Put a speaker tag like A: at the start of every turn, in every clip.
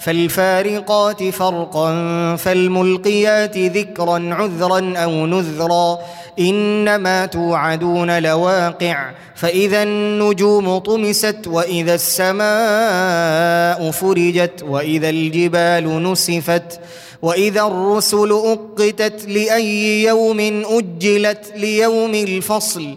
A: فالفارقات فرقا فالملقيات ذكرا عذرا أو نذرا. إنما توعدون لواقع فإذا النجوم طمست وإذا السماء فرجت وإذا الجبال نسفت وإذا الرسل أقتت لأي يوم أجلت ليوم الفصل.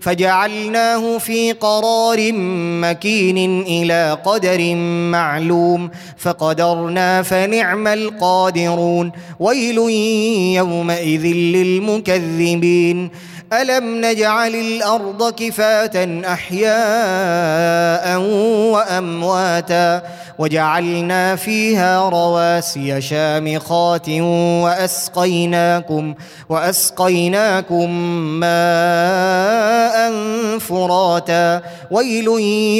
A: فجعلناه في قرار مكين إلى قدر معلوم فقدرنا فنعم القادرون ويل يومئذ للمكذبين ألم نجعل الأرض كفاه أحياء وأمواتا وجعلنا فيها رواسي شامخات وأسقيناكم وأسقيناكم ماء فراتا ويل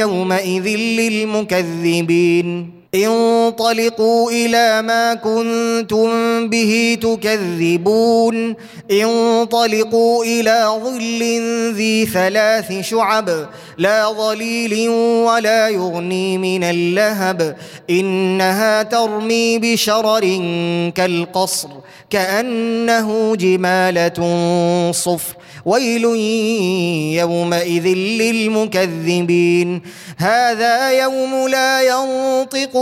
A: يومئذ للمكذبين انطلقوا إلى ما كنتم به تكذبون. انطلقوا إلى ظل ذي ثلاث شعب لا ظليل ولا يغني من اللهب. إنها ترمي بشرر كالقصر كأنه جمالة صفر. ويل يومئذ للمكذبين. هذا يوم لا ينطقون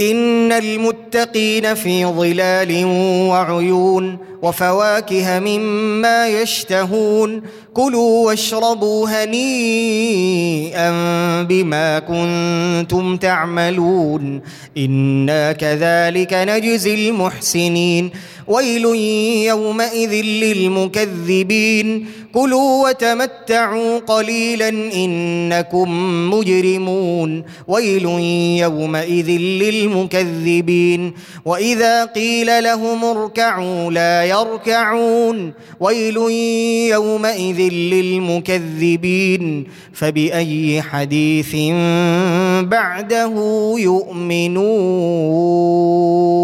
A: إن المتقين في ظلال وعيون وفواكه مما يشتهون كلوا واشربوا هنيئا بما كنتم تعملون إنا كذلك نجزي المحسنين ويل يومئذ للمكذبين. كلوا وتمتعوا قليلا إنكم مجرمون. ويل يومئذ للمكذبين. وإذا قيل لهم اركعوا لا يركعون. ويل يومئذ للمكذبين. فبأي حديث بعده يؤمنون؟